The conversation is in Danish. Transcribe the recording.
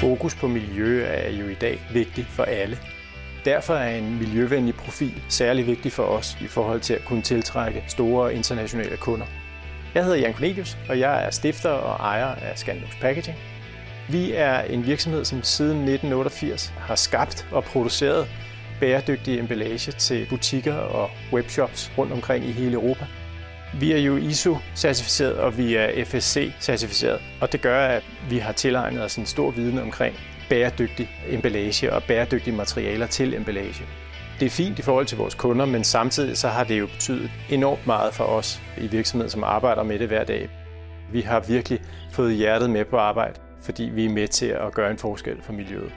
Fokus på miljø er jo i dag vigtigt for alle. Derfor er en miljøvenlig profil særlig vigtig for os i forhold til at kunne tiltrække store internationale kunder. Jeg hedder Jan Cornelius, og jeg er stifter og ejer af Scandlux Packaging. Vi er en virksomhed, som siden 1988 har skabt og produceret bæredygtig emballage til butikker og webshops rundt omkring i hele Europa. Vi er jo ISO-certificeret, og vi er FSC-certificeret, og det gør, at vi har tilegnet os en stor viden omkring bæredygtig emballage og bæredygtige materialer til emballage. Det er fint i forhold til vores kunder, men samtidig så har det jo betydet enormt meget for os i virksomheden, som arbejder med det hver dag. Vi har virkelig fået hjertet med på arbejde, fordi vi er med til at gøre en forskel for miljøet.